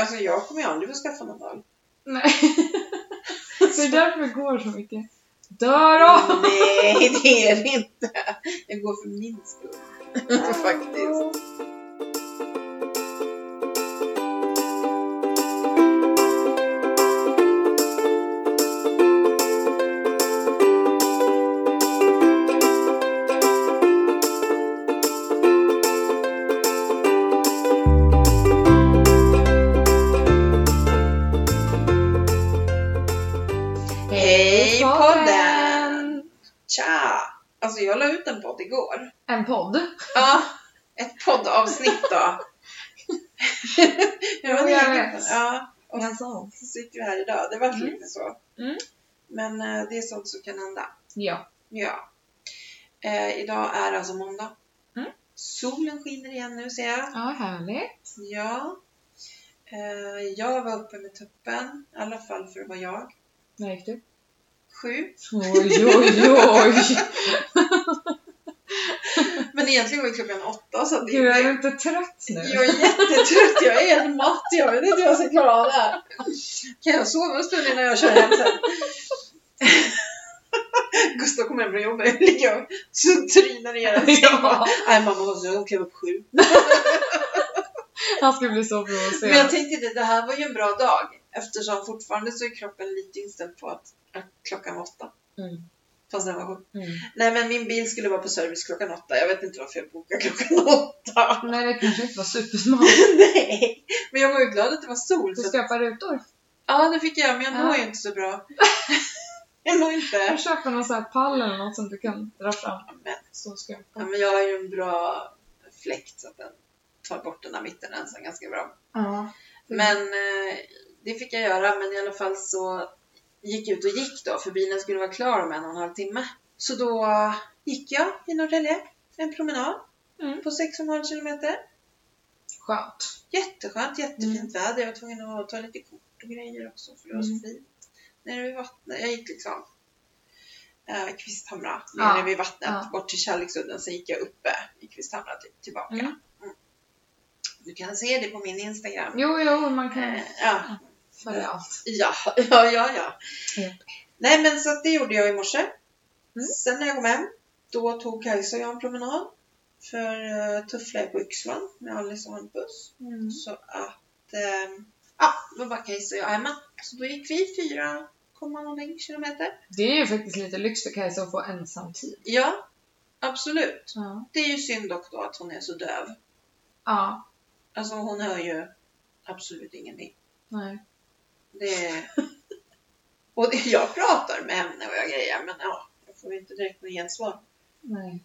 Alltså jag kommer ju aldrig få skaffa någon dag. Nej. det är därför det går så mycket. Dör då! Nej, det är det inte. Jag går för min skull. Faktiskt. Igår. En podd. Ja, ett poddavsnitt då. Jag är- vet. Ja, och så sitter vi här idag. Det var Mm. lite så. Mm. Men eh, det är sånt som kan hända. Ja. Ja. Eh, idag är alltså måndag. Mm. Solen skiner igen nu ser jag. Ja, härligt. Ja. Eh, jag var uppe med tuppen. I alla fall för att vara jag. När gick du? Sju. Oj, oj, oj. Men egentligen var det klockan åtta. Så det Gud, är du inte trött nu? Jag är jättetrött, jag är helt matt, jag vet inte hur jag ska klara av det här. Kan jag sova en stund innan jag kör hem sen? Gustav kommer hem från jobbet, jag ligger och trynar i era säng. Ja. Nej mamma måste kliva upp sju. Han ska bli så Men jag provocerad. tänkte det, det här var ju en bra dag. Eftersom fortfarande så är kroppen lite inställd på att klockan var åtta. Mm. Fast den var sju. Mm. Nej men min bil skulle vara på service klockan åtta. Jag vet inte varför jag bokade klockan åtta. Nej, det kanske inte var supersmart. Nej, men jag var ju glad att det var sol. Du Så ska på rutor. Ja, det fick jag, men jag Ja. mår ju inte så bra. jag mår inte. Jag köper någon sån här pall eller något som du kan dra fram. Men, Så ska jag ja, men jag har ju en bra fläkt så att den tar bort den där mittenrensan ganska bra. Ja. Men eh, det fick jag göra, men i alla fall så gick ut och gick då, för bilen skulle vara klar om en och en halv timme. Så då gick jag i Norrtälje, en promenad Mm. på 6,5 kilometer. Skönt. Jätteskönt, jättefint väder. Jag var tvungen att ta lite kort och grejer också för det var så Mm. fint. Nere vid vattnet. Jag gick liksom eh, Kvisthamra, Ja, nere vid vattnet, ja. bort till Kärleksudden. Sen gick jag uppe i Kvisthamra till, tillbaka. Mm. Du kan se det på min Instagram. Jo, jo, man kan Eh, ja, följa allt. ja, ja, ja, ja. Ja. Nej, men så det gjorde jag i morse. Mm. Sen när jag kom hem, då tog Kajsa och jag en promenad. För uh, Tuffla är på Yxlan med Alice och Hampus. Mm. Så att, eh, ja, då var Kajsa och jag hemma. Så då gick vi 4, någonting kilometer. Det är ju faktiskt lite lyx för Kajsa att få ensamtid. Ja, absolut. Ja. Det är ju synd dock då att hon är så döv. Ja. Alltså hon hör ju absolut ingenting. Nej. Det. Och det- jag pratar med henne och jag grejer, men ja, jag får ju inte direkt något gensvar. Nej.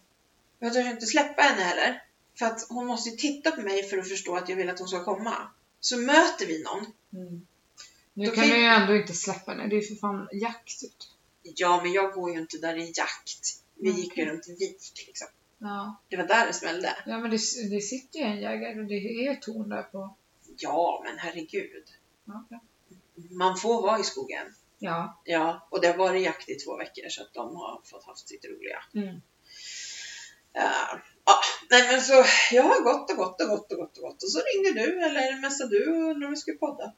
Jag törs inte släppa henne heller. För att hon måste ju titta på mig för att förstå att jag vill att hon ska komma. Så möter vi någon. Mm. Nu kan kan- du ju ändå inte släppa henne. Det är ju för fan jakt. Ja, men jag går ju inte där i jakt. Vi Mm, gick ju runt en vik liksom. Ja. Det var där det smällde. Ja, men det, det sitter ju en jägare och det är ett torn där på... Ja, men herregud. Ja. Man får vara i skogen. Ja. Ja, och det har varit jakt i två veckor så att de har fått haft sitt roliga. Mm. Uh, ja, nej men så jag har gått och gått och gått och gått och gått och så ringde du eller messade du och undrade om vi skulle podda.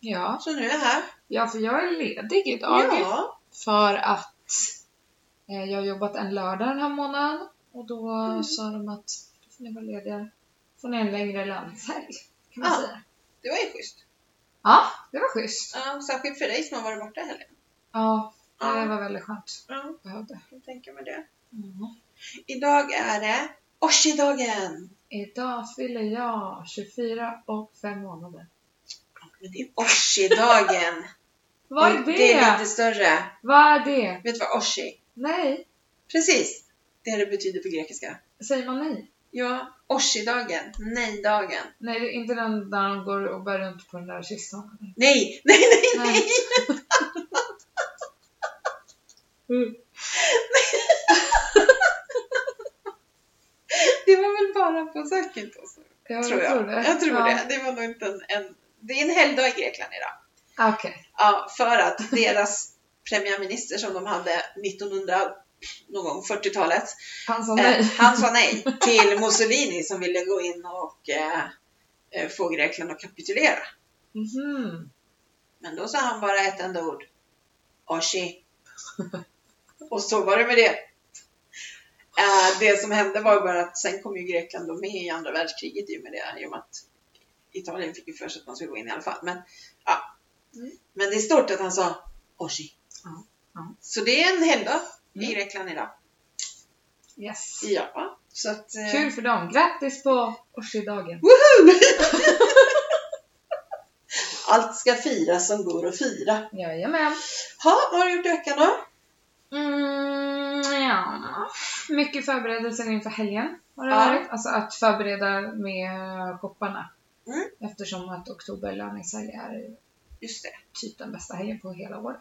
Ja. Så nu är jag här. Ja, för jag är ledig idag. Ja, För att eh, jag har jobbat en lördag den här månaden. Och då Mm. sa de att då får ni vara lediga. får ni en längre landhelg. Kan man Ja. säga. det var ju schysst. Ja, det var schysst. Ja, särskilt för dig som har varit borta i helgen. Ja, det var väldigt skönt. Ja, Behövde. jag tänka mig det. Mm. Idag är det Orsi-dagen! Idag fyller jag 24 och 5 månader. Men det är Orsi-dagen! Vad är det? Det är lite större. Vad är det? Vet du vad Orsi? Nej. Precis! Det är det betyder på grekiska. Säger man nej? Ja, Orsi-dagen. Nej-dagen. Nej, det är inte den där de går och bär runt på den där kistan. Nej, nej, nej, nej! Nej. Mm. Det var väl bara på Zakynthos? Ja, tror jag. det. Jag tror ja. det. Det var nog inte en, en... Det är en helgdag i Grekland idag. Okej. Ja, för att deras premiärminister som de hade 1900 någon gång 40-talet Han sa Eh, nej. han sa nej till Mussolini som ville gå in och eh, eh, få Grekland att kapitulera. Mhm. Men då sa han bara ett enda ord. Oshi. och så var det med det. Eh, det som hände var bara att sen kom ju Grekland då med i andra världskriget i och med det. I och med att Italien fick ju för sig att man skulle gå in i alla fall. Men, ja. Mm. Men det är stort att han sa Oshi. Ja. Så det är en helgdag i Mm. Grekland idag. Yes. Ja, så att... eh, Kul för dem. Grattis på. Woho! Allt ska firas som går att fira. Jajamän. Ha, vad har du gjort i veckan då? Mm, ja. Mycket förberedelser inför helgen har det Ja. varit. Alltså att förbereda med shopparna. Mm. Eftersom att oktober löningshelg är Just det. typ den bästa helgen på hela året.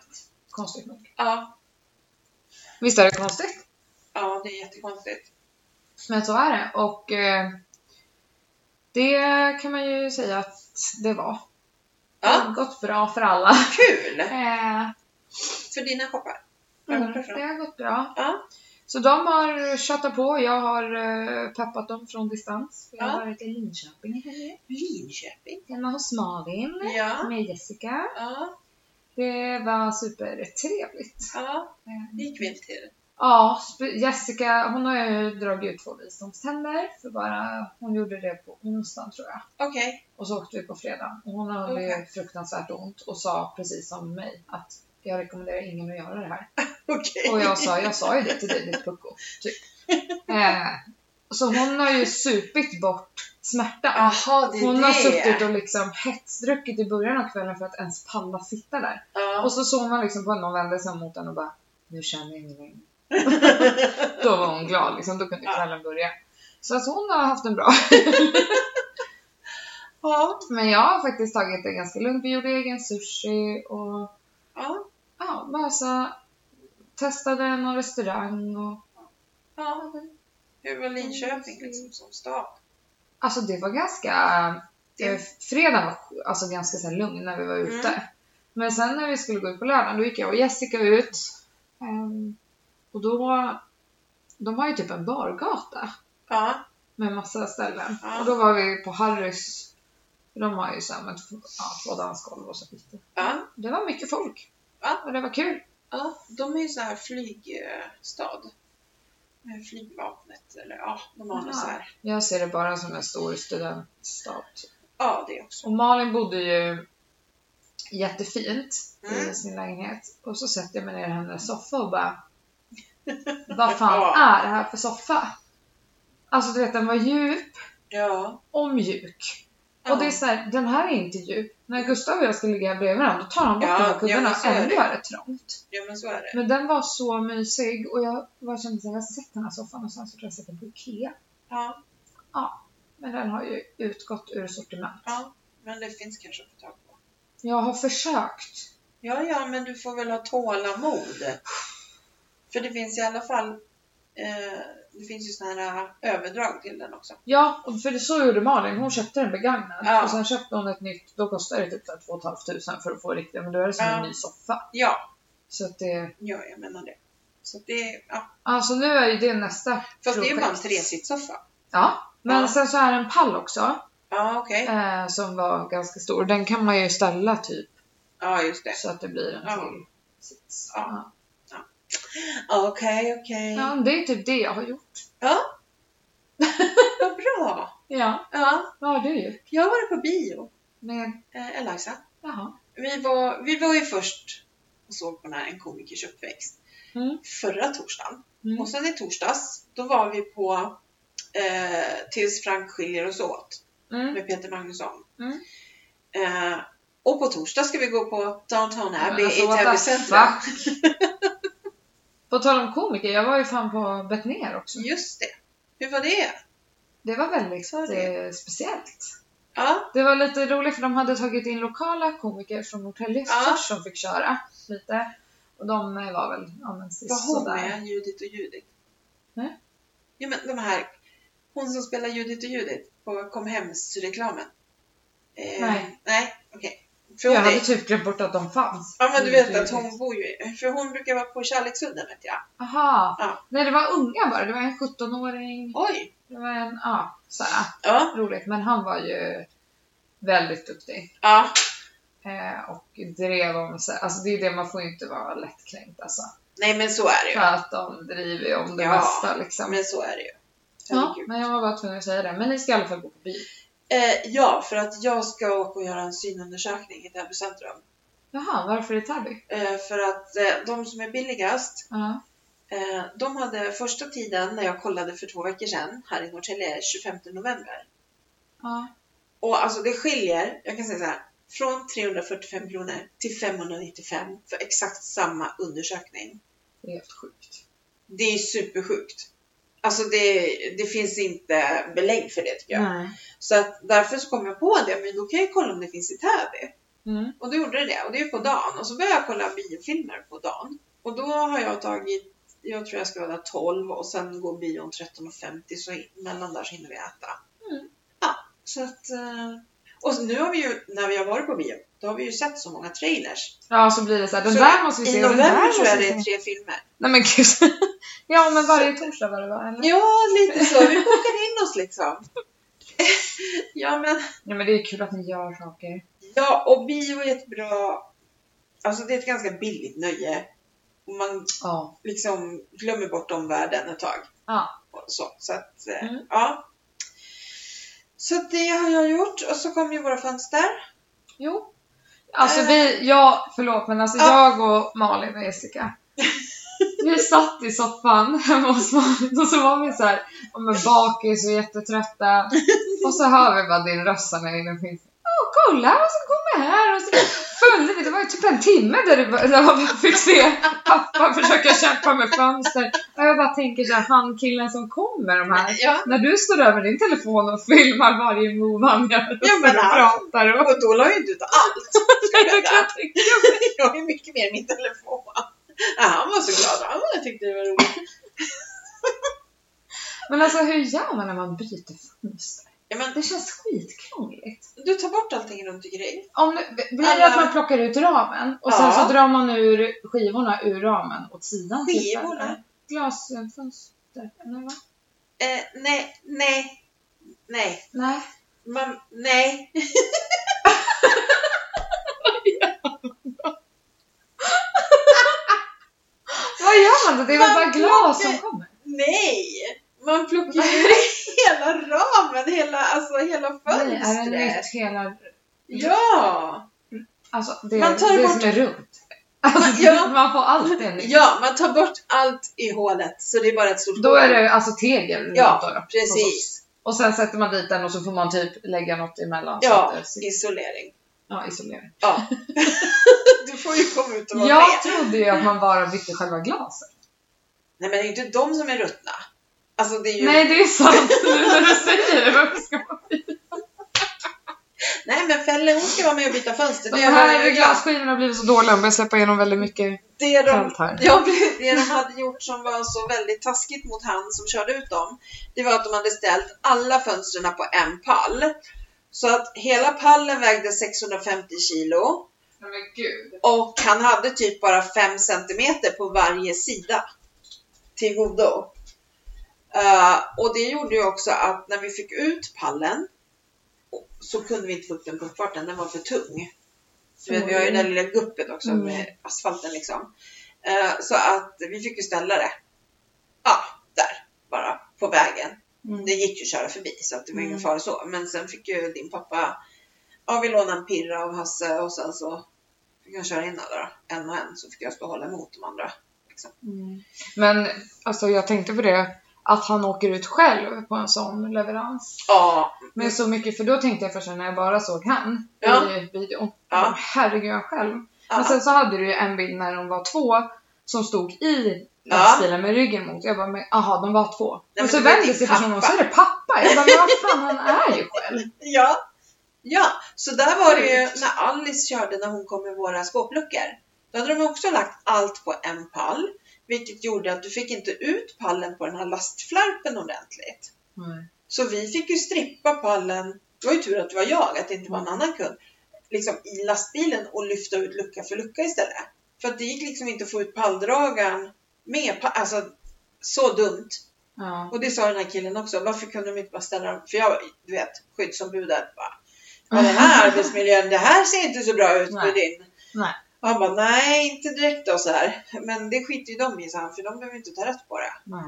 Konstigt nog. Ja, Visst är det konstigt? ja det är jättekonstigt. Men så är det. Och eh, det kan man ju säga att det var. Det Ja, har gått bra för alla. kul! Eh, För dina shoppar. Mm, det det har gått bra. Ja, Så de har tjatat på. Jag har eh, peppat dem från distans. Jag har Ja. varit i Linköping i helgen. Linköping. Hemma hos Malin Ja, med Jessica. ja, Det var supertrevligt. ja. Eh, Det gick vi till. Ja, Jessica hon har ju dragit ut två visdomständer. För bara, hon gjorde det på onsdagen tror jag. Okej. Och så åkte vi på fredag. Och hon hade ju Okej. fruktansvärt ont och sa precis som mig att jag rekommenderar ingen att göra det här. Okej. Och jag sa, jag sa ju det till dig ditt pucko. Typ. Eh, så hon har ju supit bort smärta. Jaha, det är Hon det. har suttit och liksom hetsdruckit i början av kvällen för att ens palla sitta där. Ja. Och så såg man liksom på någon vände sig mot den och bara Nu känner jag ingen längre. Då var hon glad liksom, då kunde Ja. kvällen börja. Så att hon har haft en bra. ja. Men jag har faktiskt tagit det ganska lugnt. Vi gjorde egen sushi och Ja. ja, bara så testade någon restaurang och ja. Hur var Linköping liksom som stad? Alltså det var ganska... Det- Eh, fredagen var alltså ganska så lugn när vi var ute. Mm. Men sen när vi skulle gå ut på lördagen, då gick jag och Jessica ut. Ehm, och då... De har ju typ en bargata Ja. med massa ställen. Ja. Och då var vi på Harrys. De har ju så här med två, ja, två dansgolv och så vidare. Ja. Det var mycket folk. Ja. Och det var kul. Ja, de är ju så här flygstad. Flygvapnet eller ja, de har Aha. så här. Jag ser det bara som en stor studentstad. Ja, det också. Och Malin bodde ju jättefint Mm. i sin lägenhet. Och så sätter jag mig ner i hennes soffa och bara Vad fan Ja. är det här för soffa? Alltså du vet den var djup Ja. och mjuk. Ja. Och det är så här, den här är inte djup. När Gustav och jag ska ligga bredvid varandra då tar han bort Ja, de här ja, kuddarna så är ändå är det trångt. ja, men så är det. Men den var så mysig och jag bara kände såhär, jag har sett den här soffan och tror jag har sett den på Ikea. Ja, Men den har ju utgått ur sortiment. ja. Men det finns kanske att få tag på. Jag har försökt. Ja, ja, men du får väl ha tålamod. För det finns i alla fall eh, det finns ju såna här eh, överdrag till den också. Ja, för det så gjorde Malin. Hon köpte den begagnad. Ja. Och sen köpte hon ett nytt. Då kostar det typ så här 2 500 för att få riktigt. Men då är det som Ja. en ny soffa. Ja, Så att det... ja, jag menar det. Så det, ja. Alltså nu är ju det nästa Fast det är ju bara en tresitssoffa. Ja. Men Ja. sen så är det en pall också. Ja, okej. Eh, som var ganska stor. Den kan man ju ställa typ. Ja, just det. Så att det blir en Ja. till sits. Ja. Ja. Okej, okej. ja, det är typ det jag har gjort. Ja. Vad bra. Ja, Ja, vad har du gjort? jag har varit på bio. Med... Eh, Eliza. Jaha. Vi var, vi var ju först och såg på den här En komikers uppväxt Mm. förra torsdagen. Mm. Och sen i torsdags, då var vi på eh, Tills Frank skiljer oss åt Mm. med Peter Magnusson. Mm. Eh, och på torsdag ska vi gå på Downtown Abbey alltså, i Täby centrum. På tal om komiker, jag var ju fan på Betnér också. Just det. Hur var det? Det var väldigt Så det. eh, speciellt. Ja, Det var lite roligt för de hade tagit in lokala komiker från Norrtälje Ja. först som fick köra lite. Och de eh, var väl, ja men var hon sådär. med? Judith och Judith? Nej. Ja men de här, hon som spelar Judith och Judith på Kom Hems-reklamen. Eh, Nej. Nej, okej. För Jag hade är, typ glömt bort att de fanns. ja men du vet att hon bor ju, för hon brukar vara på Kärleksudden vet jag. Aha. Ja. Nej det var unga bara, det var en 17-åring. Oj! Det var en, ja, såhär Ja, roligt. Men han var ju väldigt duktig. Ja, Eh, och drev om sig. Alltså det är det, man får ju inte vara lättkränkt alltså. nej men så är det För ju. att de driver om det Ja, mesta liksom. Men så är det ju. Ja, Herregud. men jag var bara tvungen att säga det. Men ni ska i alla fall gå på bio. Eh, ja, för att jag ska åka och göra en synundersökning i Täby centrum. Jaha, varför i Täby? Eh, för att eh, de som är billigast, Ja. eh, de hade första tiden när jag kollade för två veckor sedan här i Norrtälje 25 november. Ja. Och alltså det skiljer, jag kan säga så här, från 345 kronor till 595 för exakt samma undersökning. Det är helt sjukt. Det är supersjukt. Alltså det, det finns inte belägg för det tycker jag. Nej. Så att därför så kom jag på det, men då kan jag kolla om det finns i Täby. Mm. Och då gjorde det det, och det är på dagen. Och så började jag kolla biofilmer på dagen. Och då har jag tagit, jag tror jag ska vara där 12 och sen går bion 13.50 så mellan där så hinner vi äta. Mm. Ja, så att... Och nu har vi ju, när vi har varit på bio, då har vi ju sett så många trailers. Ja, så blir det så här, den så där måste vi se I november det är se. tre filmer. Nej men gud. ja, men varje torsdag var det va? Eller? Ja, lite så. Vi bokar in oss liksom. ja, men Ja, men det är kul att ni gör saker. Ja, och bio är ett bra... Alltså det är ett ganska billigt nöje. Och man Ja. liksom glömmer bort omvärlden ett tag. Ja. Och så, så att, eh, Mm. ja. Så det har jag gjort. Och så kom ju våra fönster. Jo. Alltså Eh. vi, ja, förlåt men alltså Ja. jag och Malin och Jessica. Vi satt i soffan hemma hos Malin och så var vi så här, ja, men bakis och jättetrötta. Och så hör vi bara din röst när inne finns. Åh kolla vad som kommer här! Och så följde vi, det var ju typ en timme där, det, var- där man fick se pappa försöka kämpa med fönster. Och jag bara tänker så här, han killen som kom med de här. Ja, När du står över din telefon och filmar varje move han gör och Ja, men och pratar och... och då la jag inte ut allt. jag Det kan jag tänka mig. Jag har ju mycket mer i min telefon. Ja, han var så glad. Han var- tyckte det var roligt. Men alltså hur gör man när man byter fönster? Ja, men Det känns skitkrångligt. du tar bort allting runt omkring. Om det, blir det Alla- att man plockar ut ramen och sen Ja. så drar man ur skivorna ur ramen åt sidan? typ, Skivorna? Glasfönster, eller va? Eh, nej, nej, nej. Nej. Man, nej. Vad gör man då? Det är väl Man bara glas plockar- som kommer? Nej! Man plockar ju hela ramen, hela, alltså hela Nej, är det fönstret. nytt hela... Ja! Alltså det, Man tar det bort- som är runt. Alltså, Ja. Man får allt det nytt. Ja, man tar bort allt i hålet så det är bara ett stort Då är det alltså tegel Ja, då, precis. Och sen sätter man dit den och så får man typ lägga något emellan. så Ja, ser- isolering. ja isolering. Ja. du får ju komma ut och vara Jag med. trodde ju att man bara bytte själva glaset. Nej men det är inte de som är ruttna. Alltså det är ju... Nej, det är sant. Nu när du säger det. Varför ska man? Nej men Felle hon ska vara med och byta fönster. De Det, här glad. glasskivorna har blivit så dåliga. De börjar släppa igenom väldigt mycket det, de, här. Ja, det de hade gjort som var så väldigt taskigt mot han som körde ut dem, det var att de hade ställt alla fönstren på en pall. Så att hela pallen vägde 650 kilo och han hade typ bara 5 centimeter på varje sida till godo. Eh, och det gjorde ju också att när vi fick ut pallen så kunde vi inte få upp den på uppfarten, den var för tung. Du vet, vi har ju det där lilla guppet också Mm. med asfalten liksom. Eh, så att vi fick ju ställa det. Ja, där. Bara på vägen. Mm. Det gick ju att köra förbi så att det var ingen Mm. fara så. Men sen fick ju din pappa, ja vi lånade en pirra av Hasse och sen så fick han köra in alla då, en och en. Så fick jag stå och hålla emot de andra. Liksom. Mm. Men alltså jag tänkte på det. Att han åker ut själv på en sån leverans. Ja, Med så mycket, för då tänkte jag först när jag bara såg han Ja. i videon. Ja. Herregud, jag själv. ja. Men sen så hade du ju en bild när de var två som stod i lastbilen med ryggen mot. Jag bara, men aha, de var två. Nej, så men det var vände din sig personen och så är det pappa. Jag bara, men vad fan, han är ju själv. Ja, ja. så där var det ju när Alice körde när hon kom med våra skåpluckor. Då hade de också lagt allt på en pall, vilket gjorde att du fick inte ut pallen på den här lastflarpen ordentligt. Så vi fick ju strippa pallen, det var ju tur att det var jag, att det inte var en annan kund, liksom i lastbilen och lyfta ut lucka för lucka istället. För att det gick liksom inte att få ut palldragaren med, alltså så dumt. Ja. Och det sa den här killen också, varför kunde de inte bara ställa dem, för jag, du vet, skyddsombudet bara, den här arbetsmiljön, det här ser inte så bra ut Nej. med din. Nej. Och han bara, nej inte direkt då så här. Men det skiter ju de i, så han, för de behöver inte ta rätt på det. Nej.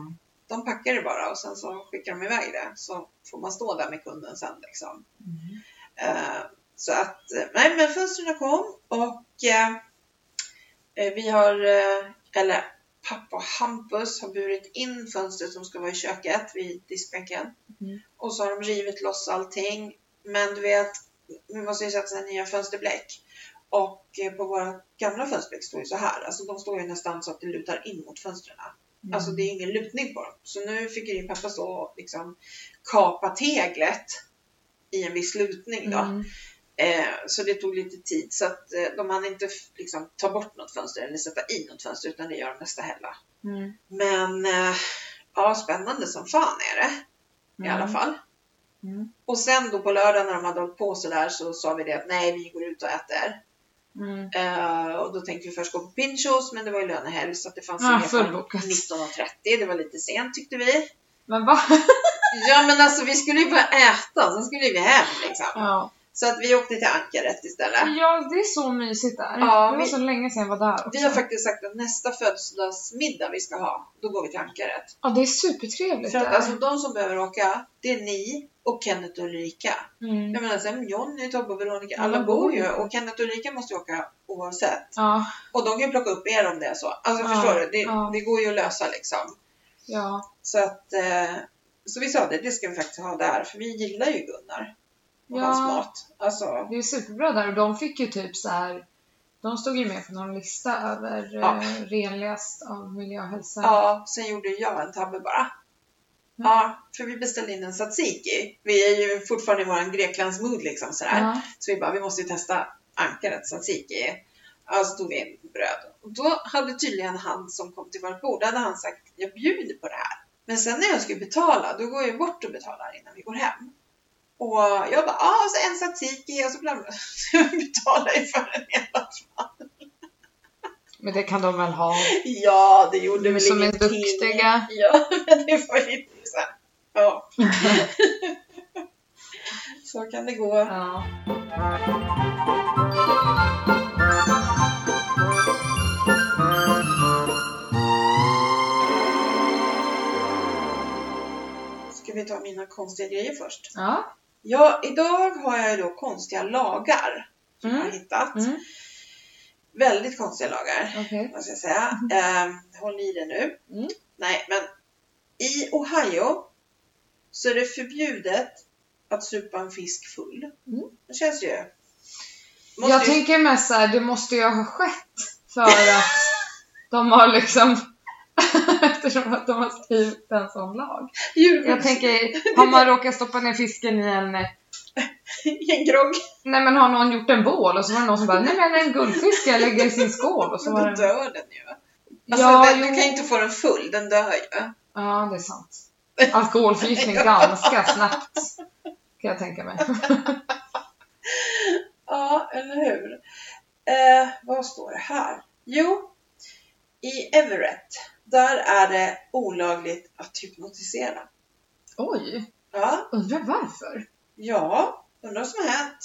De packar det bara och sen så skickar de iväg det. Så får man stå där med kunden sen liksom. Mm. Eh, så att, eh, nej men fönstren kom och eh, vi har, eh, eller pappa Hampus har burit in fönstret som ska vara i köket vid diskbänken. Mm. Och så har de rivit loss allting. Men du vet, vi måste ju sätta nya fönsterbläck. Och eh, på våra gamla fönsterbläck står ju så här. Alltså de står ju nästan så att det lutar in mot fönstren. Mm. Alltså det är ingen lutning på dem. Så nu fick ju din pappa så och liksom kapa teglet i en viss lutning då. Mm. Eh, så det tog lite tid så att eh, de hann inte liksom, ta bort något fönster eller sätta i något fönster utan det gör de nästa helg. Mm. Men eh, ja, spännande som fan är det i Mm. alla fall. Mm. Och sen då på lördag när de hade hållit på så där så sa vi det att nej, vi går ut och äter. Mm. Eh, och då tänkte vi först gå på Pinchos men det var ju lönehelg så att det fanns Ah, inget fullbokat. 19.30. Det var lite sent tyckte vi. Men va? Ja men alltså vi skulle ju bara äta, sen skulle vi hem liksom. Ja. Så att vi åkte till Ankaret istället. ja, det är så mysigt där. Ja, det var vi- så länge sedan jag var där också. Vi har faktiskt sagt att nästa födelsedagsmiddag vi ska ha, då går vi till Ankaret. Ja, det är supertrevligt För att där. alltså de som behöver åka, det är ni och Kenneth och Ulrika. mm. Jag menar sen Jonny, Tobbe och Veronica, Alla alla bor ju. och Kenneth och Ulrika måste ju åka oavsett. Ja, Och de kan ju plocka upp er om det är så. Alltså Ja, förstår du? Det, ja. det går ju att lösa liksom. ja. Så att, eh, så vi sa det, det ska vi faktiskt ha där. För vi gillar ju Gunnar och Ja. hans mat. Alltså, Det är superbra där och de fick ju typ så här. De stod ju med på någon lista över Ja. eh, renligast av miljö och hälsa. Ja, sen gjorde jag en tabbe bara. Mm. Ja, för vi beställde in en tzatziki. Vi är ju fortfarande i våran Greklandsmood liksom sådär. Ja. Så vi bara, vi måste ju testa ankaret tzatziki. Ja, så tog vi in bröd. Och då hade tydligen han som kom till vårt bord, hade han sagt, jag bjuder på det här. Men sen när jag skulle betala, då går jag bort och betalar innan vi går hem. Och jag bara, ja, och så en tzatziki och så. Så jag för den alla fall. Men det kan de väl ha. Ja, det gjorde väl Som är ingenting. duktiga. Ja, men det var lite så här. Ja. så kan det gå. Ja. Ska vi ta mina konstiga grejer först? Ja. Ja, idag har jag då konstiga lagar som jag har Mm. hittat. Mm. Väldigt konstiga lagar, Okej. måste jag säga. Eh, håll i det nu. Mm. Nej, men i Ohio så är det förbjudet att supa en fisk full. Mm. Det känns ju... Måste Jag ju- tänker mest såhär, det måste ju ha skett för att de har liksom Eftersom att de har skrivit en sån lag. Djurskydds- Jag tänker, har man råkat stoppa ner fisken i en... i en grogg. Nej men har någon gjort en bål och så var det någon som bara, nej men en guldfisk jag lägger i sin skål och så Men var då det... dör den ju. Alltså, Ja, den, du kan ju inte få den full, den dör ju. Ja, det är sant. Alkoholförgiftning ganska snabbt. Kan jag tänka mig. Ja, eller hur? Eh, vad står det här? Jo, i Everett, där är det olagligt att hypnotisera. Oj, Ja, undrar varför? ja, undrar vad som har hänt.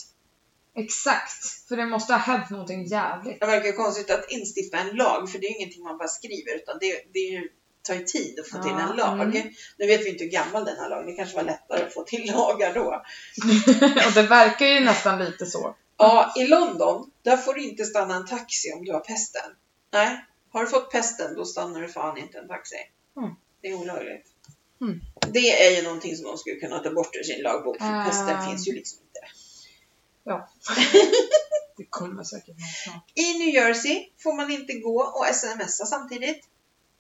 Exakt, för det måste ha hänt någonting jävligt. Det verkar konstigt att instifta en lag, för det är ju ingenting man bara skriver, utan det, det är ju, tar ju tid att få till Ja, en lag. mm. Nu vet vi inte hur gammal den här lagen är, det kanske var lättare att få till lagar då. och det verkar ju nästan lite så. Ja, i London, där får du inte stanna en taxi om du har pesten. Nej, har du fått pesten, då stannar du fan inte en taxi. Mm. Det är olagligt. Mm. Det är ju någonting som de skulle kunna ta bort ur sin lagbok, för Ah. pesten finns ju liksom inte. Ja. Det kommer säkert någon. I New Jersey får man inte gå och smsa samtidigt.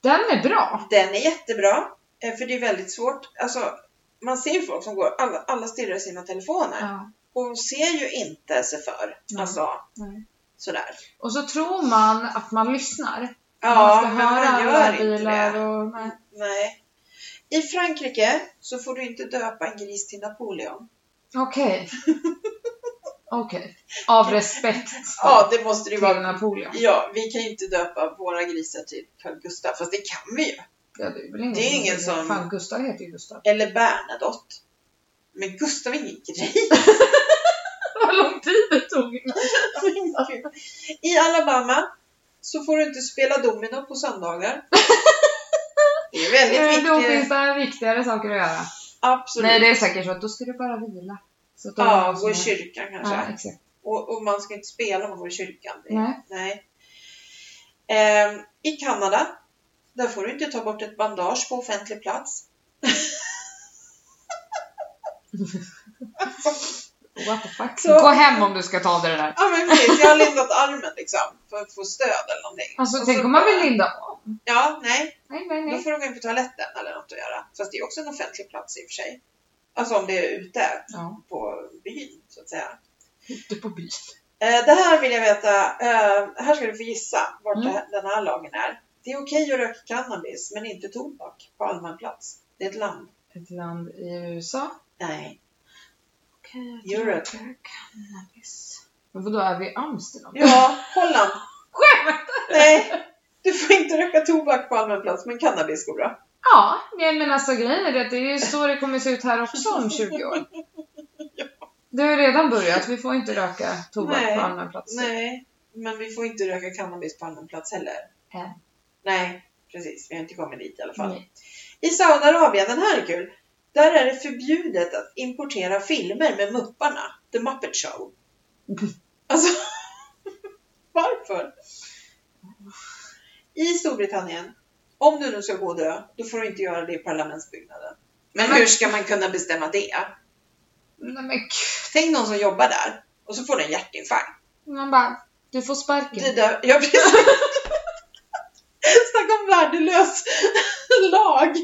Den är bra. Den är jättebra, eh, för det är väldigt svårt. Alltså, man ser folk som går, alla, alla stirrar i sina telefoner Ja. och ser ju inte sig för. Nej. Alltså, Nej. sådär. Och så tror man att man lyssnar. Man Ja, ska men man gör inte det. och... Nej. Nej. I Frankrike så får du inte döpa en gris till Napoleon. Okej. Okej. Av respekt Ja, det måste det ju vara. Napoleon. Ja, vi kan ju inte döpa våra grisar till Carl Gustaf, fast det kan vi ju. Ja, det är väl ingen, Det är ingen som- Fan, Gustav heter ju Gustav. Eller Bernadotte. Men Gustav är ingen gris. Vad tid det tog. I Alabama så får du inte spela domino på söndagar. Det är väldigt Då viktigt. finns det viktigare saker att göra. Absolut. Nej, det är säkert så att då ska du bara vila. Så att Ja, gå i kyrkan kanske. Ja, exakt. Och, och man ska inte spela om man går i kyrkan. Det, Nej. nej. Ehm, I Kanada, där får du inte ta bort ett bandage på offentlig plats. What the fuck. Så- Gå hem om du ska ta det där. Ja men precis, jag har lindat armen liksom för att få stöd eller någonting. Alltså Och tänk så om man vill linda om. Ja, nej. Nej, nej, Då nej. får du gå in på toaletten eller något att göra. Fast det är också en offentlig plats i och för sig. Alltså om det är ute Ja, på byn så att säga. ute på byn. Eh, det här vill jag veta. Eh, här ska du få gissa vart Mm. det, den här lagen är. Det är okej att röka cannabis men inte tobak på allmän plats. Det är ett land. Ett land i USA. Nej. Okej, Europe. cannabis. Men vadå, är vi i Amsterdam? Ja, Holland. Skämt! Nej. Du får inte röka tobak på allmän plats men cannabis går bra. Ja, men alltså grejen är det att det är så det kommer se ut här också om 20 år. Det har ju redan börjat, vi får inte röka tobak Nej, på allmän plats. Nej, men vi får inte röka cannabis på allmän plats heller. Än. Nej, precis. Vi har inte kommit dit i alla fall. Nej. I Saudiarabien, den här är kul. Där är det förbjudet att importera filmer med Mupparna, The Muppet Show. Alltså, varför? I Storbritannien, om du nu ska gå och dö, då får du inte göra det i parlamentsbyggnaden. Men hur ska man kunna bestämma det? Nej men. Tänk någon som jobbar där och så får du en hjärtinfarkt. Man bara, du får sparken. Det där, ja, precis. Snacka om värdelös lag.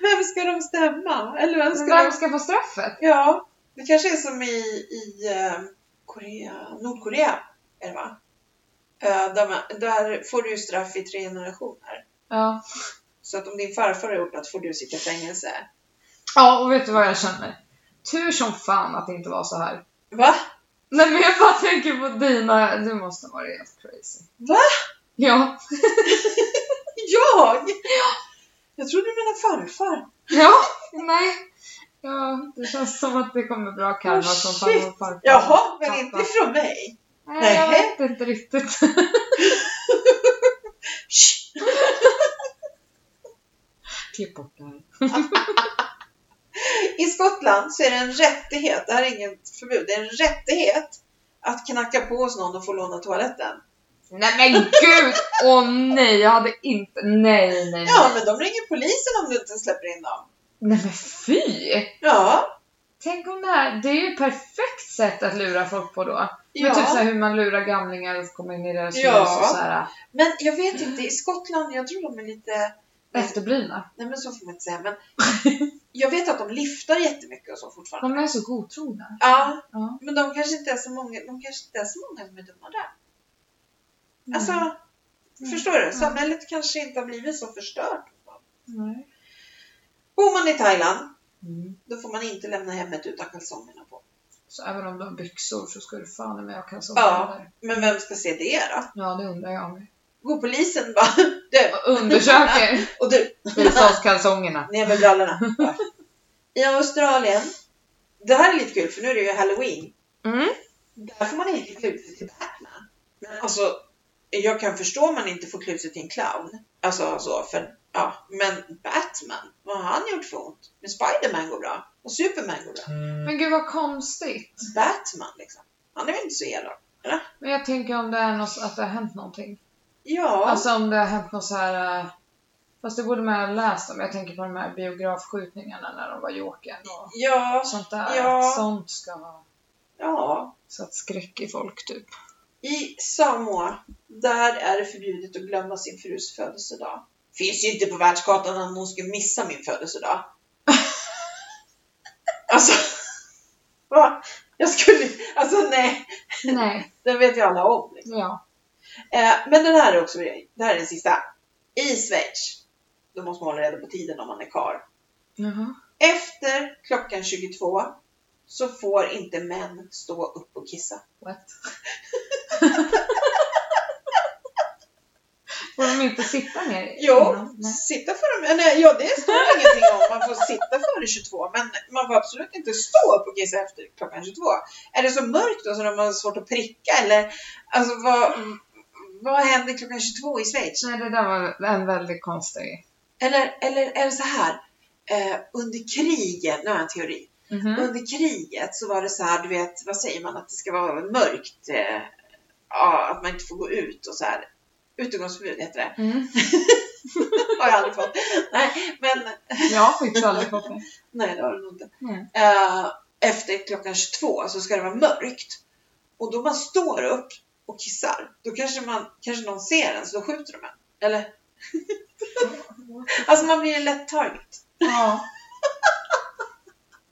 Vem ska de stämma? Eller vem ska Vem de... ska få straffet? Ja, det kanske är som i, i eh, Korea, Nordkorea, är det va? Eh, där, man, där får du straff i tre generationer. Ja. Så att om din farfar har gjort något får du sitta i fängelse. Ja, och vet du vad jag känner? Tur som fan att det inte var så här. Va? Nej men jag bara tänker på dina, du måste vara helt crazy. Va? Ja. Jag? Jag trodde du menade farfar. Ja, nej. Ja, det känns som att det kommer bra karma Oh, från farmor och farfar. Jaha, men Pappa. inte från mig. Nej, jag Nej. vet inte riktigt. Klipp bort det här. I Skottland så är det en rättighet, det här är inget förbud, det är en rättighet att knacka på hos någon och få låna toaletten. Nej men gud! Åh nej, jag hade inte... Nej, nej, nej. Ja, men de ringer polisen om du inte släpper in dem. Nej men fy! Ja, Tänk om det här, det är ju ett perfekt sätt att lura folk på då. ja. Men typ såhär hur man lurar gamlingar och kommer in i deras Ja. hus och såhär Men jag vet inte, i Skottland, jag tror de är lite, efterblivna. nej men så får man inte säga, men jag vet att de lyftar jättemycket och så fortfarande. De är så godtrogna. Ja, Ja. men de kanske inte är så många, de kanske inte är så många som är dumma där. Alltså, Mm. förstår du? Mm. Samhället kanske inte har blivit så förstört. Nej. Bor man i Thailand, Mm. då får man inte lämna hemmet utan kalsongerna på. Så även om du har byxor så ska du fan med ha kalsonger Ja. där. Men vem ska se det då? Ja, det undrar jag med. Går polisen bara, du, Undersöker. och du, Visa oss kalsongerna. ner med brallorna. I Australien, det här är lite kul för nu är det ju halloween. Mm. Där får man inte klä ut sig till Batman. Men alltså, jag kan förstå om man inte får klä ut sig till en clown. Alltså så, för ja, men Batman, vad har han gjort för ont? Men Spiderman går bra. Och Superman går bra. Men gud vad konstigt. Batman liksom. Han är väl inte så elak? Men jag tänker om det är något, att det har hänt någonting. Ja. Alltså om det har hänt något så här. eh, Fast det borde man ha läst om. Jag tänker på de här biografskjutningarna när de var Jokern och ja. sånt där. Ja. Sånt ska ha Ja. satt skräck i folk typ. I Samoa, där är det förbjudet att glömma sin frus födelsedag. Finns ju inte på världskartan om hon skulle missa min födelsedag. alltså, va? Jag skulle, alltså nej, Nej. den vet ju alla om. Liksom. Ja. Eh, men den här är också, det här är den sista. I Schweiz, då måste man hålla reda på tiden om man är karl. Jaha. Efter klockan 22 så får inte män stå upp och kissa. What? Får de inte sitta ner Jo, innan? Sitta före, nej, ja det står ingenting om man får sitta före 22 men man får absolut inte stå upp och kissa efter klockan 22. Är det så mörkt då så de har svårt att pricka eller alltså vad, vad händer klockan 22 i Schweiz? Nej, det där var en väldigt konstig... Eller, eller är det så här, eh, under kriget, nu har jag en teori, Mhm. under kriget så var det så här, du vet, vad säger man, att det ska vara mörkt, eh, ja, att man inte får gå ut och så här. Utegångsförbud heter det. Mm. har jag aldrig fått. Nej, men Jag har faktiskt aldrig fått det. nej, det har du nog inte. Nej. Eh, efter klockan 22 så ska det vara mörkt. Och då man står upp och kissar, då kanske, man, kanske någon ser en så då skjuter de en. Eller? Alltså man blir en lätt target. Ja.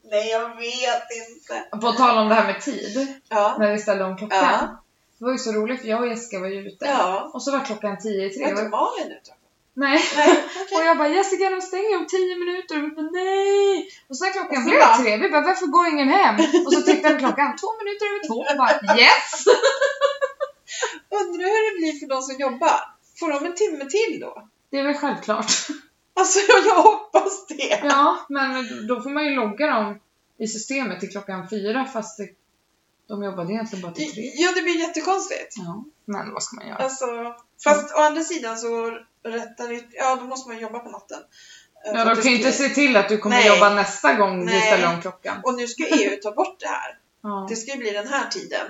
Nej, jag vet inte. På tal om det här med tid, Ja. när vi ställde om klockan. Ja. Det var ju så roligt för jag och Jessica var ju ute. Ja. Och så var klockan tio i Var tre. inte Och, Malin ute? nej. Nej, Och jag bara Jessica de stänger om tio minuter. Och vi bara nej. Och sen klockan så blev tre. Vi bara varför går ingen hem? Och så tittade vi klockan. Två minuter över två. Och bara yes! Undrar hur det blir för de som jobbar. Får de en timme till då? Det är väl självklart. Alltså jag hoppas det. Ja, men då får man ju logga dem i systemet till klockan fyra fast det, de jobbade egentligen bara till tre. Ja, det blir jättekonstigt. Ja, men vad ska man göra? Alltså, fast å andra sidan så rättar det, ja då måste man jobba på natten. Eh, Ja, de kan ju inte se till att du kommer Nej. jobba nästa gång Nej. ställer om klockan. Och nu ska EU ta bort det här. Ja. Det ska ju bli den här tiden.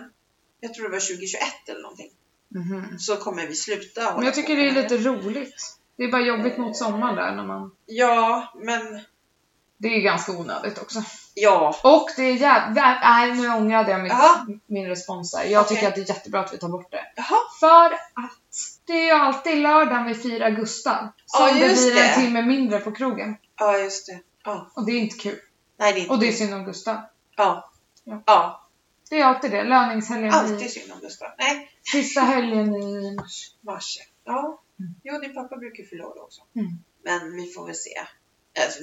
Jag tror det var 2021 eller någonting. Mhm. Så kommer vi sluta hålla Men jag tycker på det är lite roligt. Det är bara jobbigt mot sommaren där när man... Ja, men Det är ganska onödigt också. Ja. Och det är jävligt... Nej, nu ångrade jag mitt, min respons där. Jag Okej. tycker att det är jättebra att vi tar bort det. Jaha. För att det är ju alltid lördagen vi firar Gustav. Som Ja, det blir det. en timme mindre på krogen. Ja, just det. Ja. Och det är inte kul. Nej, det är inte Och det är synd om Gustav. Ja. Ja. Ja. Det är alltid det. Löningshelgen i Alltid synd om Gustav. Nej, sista helgen i mars. mars. Ja. Mm. Jo, din pappa brukar förlora också. Mm. Men vi får väl se. Alltså,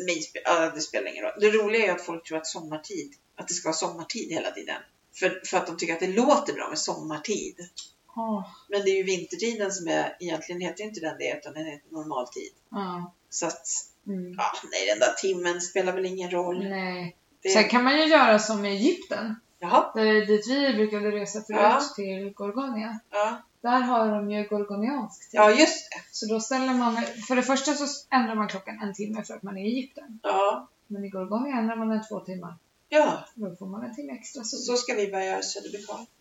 det spelar ingen roll. Det roliga är att folk tror att sommartid, att det ska vara sommartid hela tiden. För, för att de tycker att det låter bra med sommartid. Åh, Men det är ju vintertiden som är, egentligen heter inte den det, utan den heter normaltid. ja. Så att, Mm. ja, nej, den där timmen spelar väl ingen roll. Nej. Det, Sen kan man ju göra som i Egypten. Jaha, Där, dit vi brukade resa förut Ja. till Gorgonia. ja. Där har de ju gorgoniansk tid. ja, just det. Så då ställer man, för det första så ändrar man klockan en timme för att man är i Egypten. Ja, Men i Gorgonia ändrar man den två timmar. ja. Då får man en timme extra sol. Så ska vi börja göra Söderbykarl.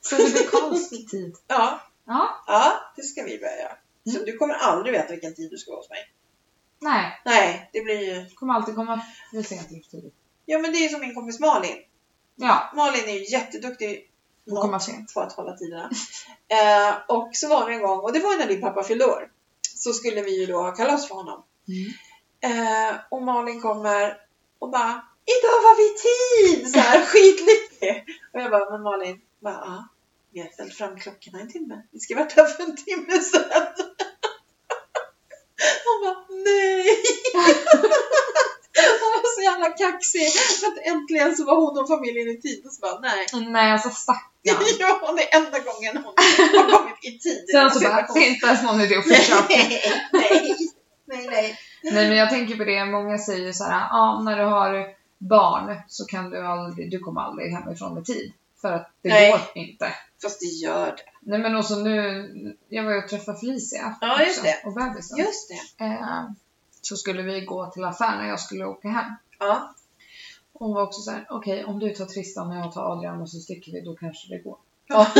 Så det blir kalsk tid. Ja, Ja, ja, det ska vi börja göra. Så Mm. du kommer aldrig veta vilken tid du ska vara hos mig. nej. Nej, det blir ju... Kommer alltid komma för sent till tidigt. Ja, men det är som min kompis Malin. Ja, Malin är ju jätteduktig och komma sent. på att hålla tiderna. Eh, och så var det en gång, och det var när din pappa fyllde år, så skulle vi ju då ha kalas för honom. Mm. Eh, och Malin kommer och bara Idag var vi tid! Så här skitlycklig. Och jag bara, men Malin, bara, ja, vi har ställt fram klockorna en timme. Vi ska varit här för en timme sedan. Hon bara, nej! Hon jävla kaxig. För att äntligen så var hon och familjen i tid. Och så bara, nej. Nej, alltså stackarn. Ja, det är enda gången hon har kommit i tid. Sen så bara, det är inte ens någon idé att försöka. Nej, nej, nej, nej. Nej men jag tänker på det, många säger så här, ja när du har barn så kan du aldrig, du kommer aldrig hemifrån med tid. För att det Nej. går inte. Fast det gör det. Nej men också nu, jag var ju och träffade Felicia Ja, just också, det. och bebisen. Just det. Eh, så skulle vi gå till affären när jag skulle åka hem. Ja. Hon var också så här, okej om du tar Tristan och jag tar Adrian och så sticker vi, då kanske det går. Ja.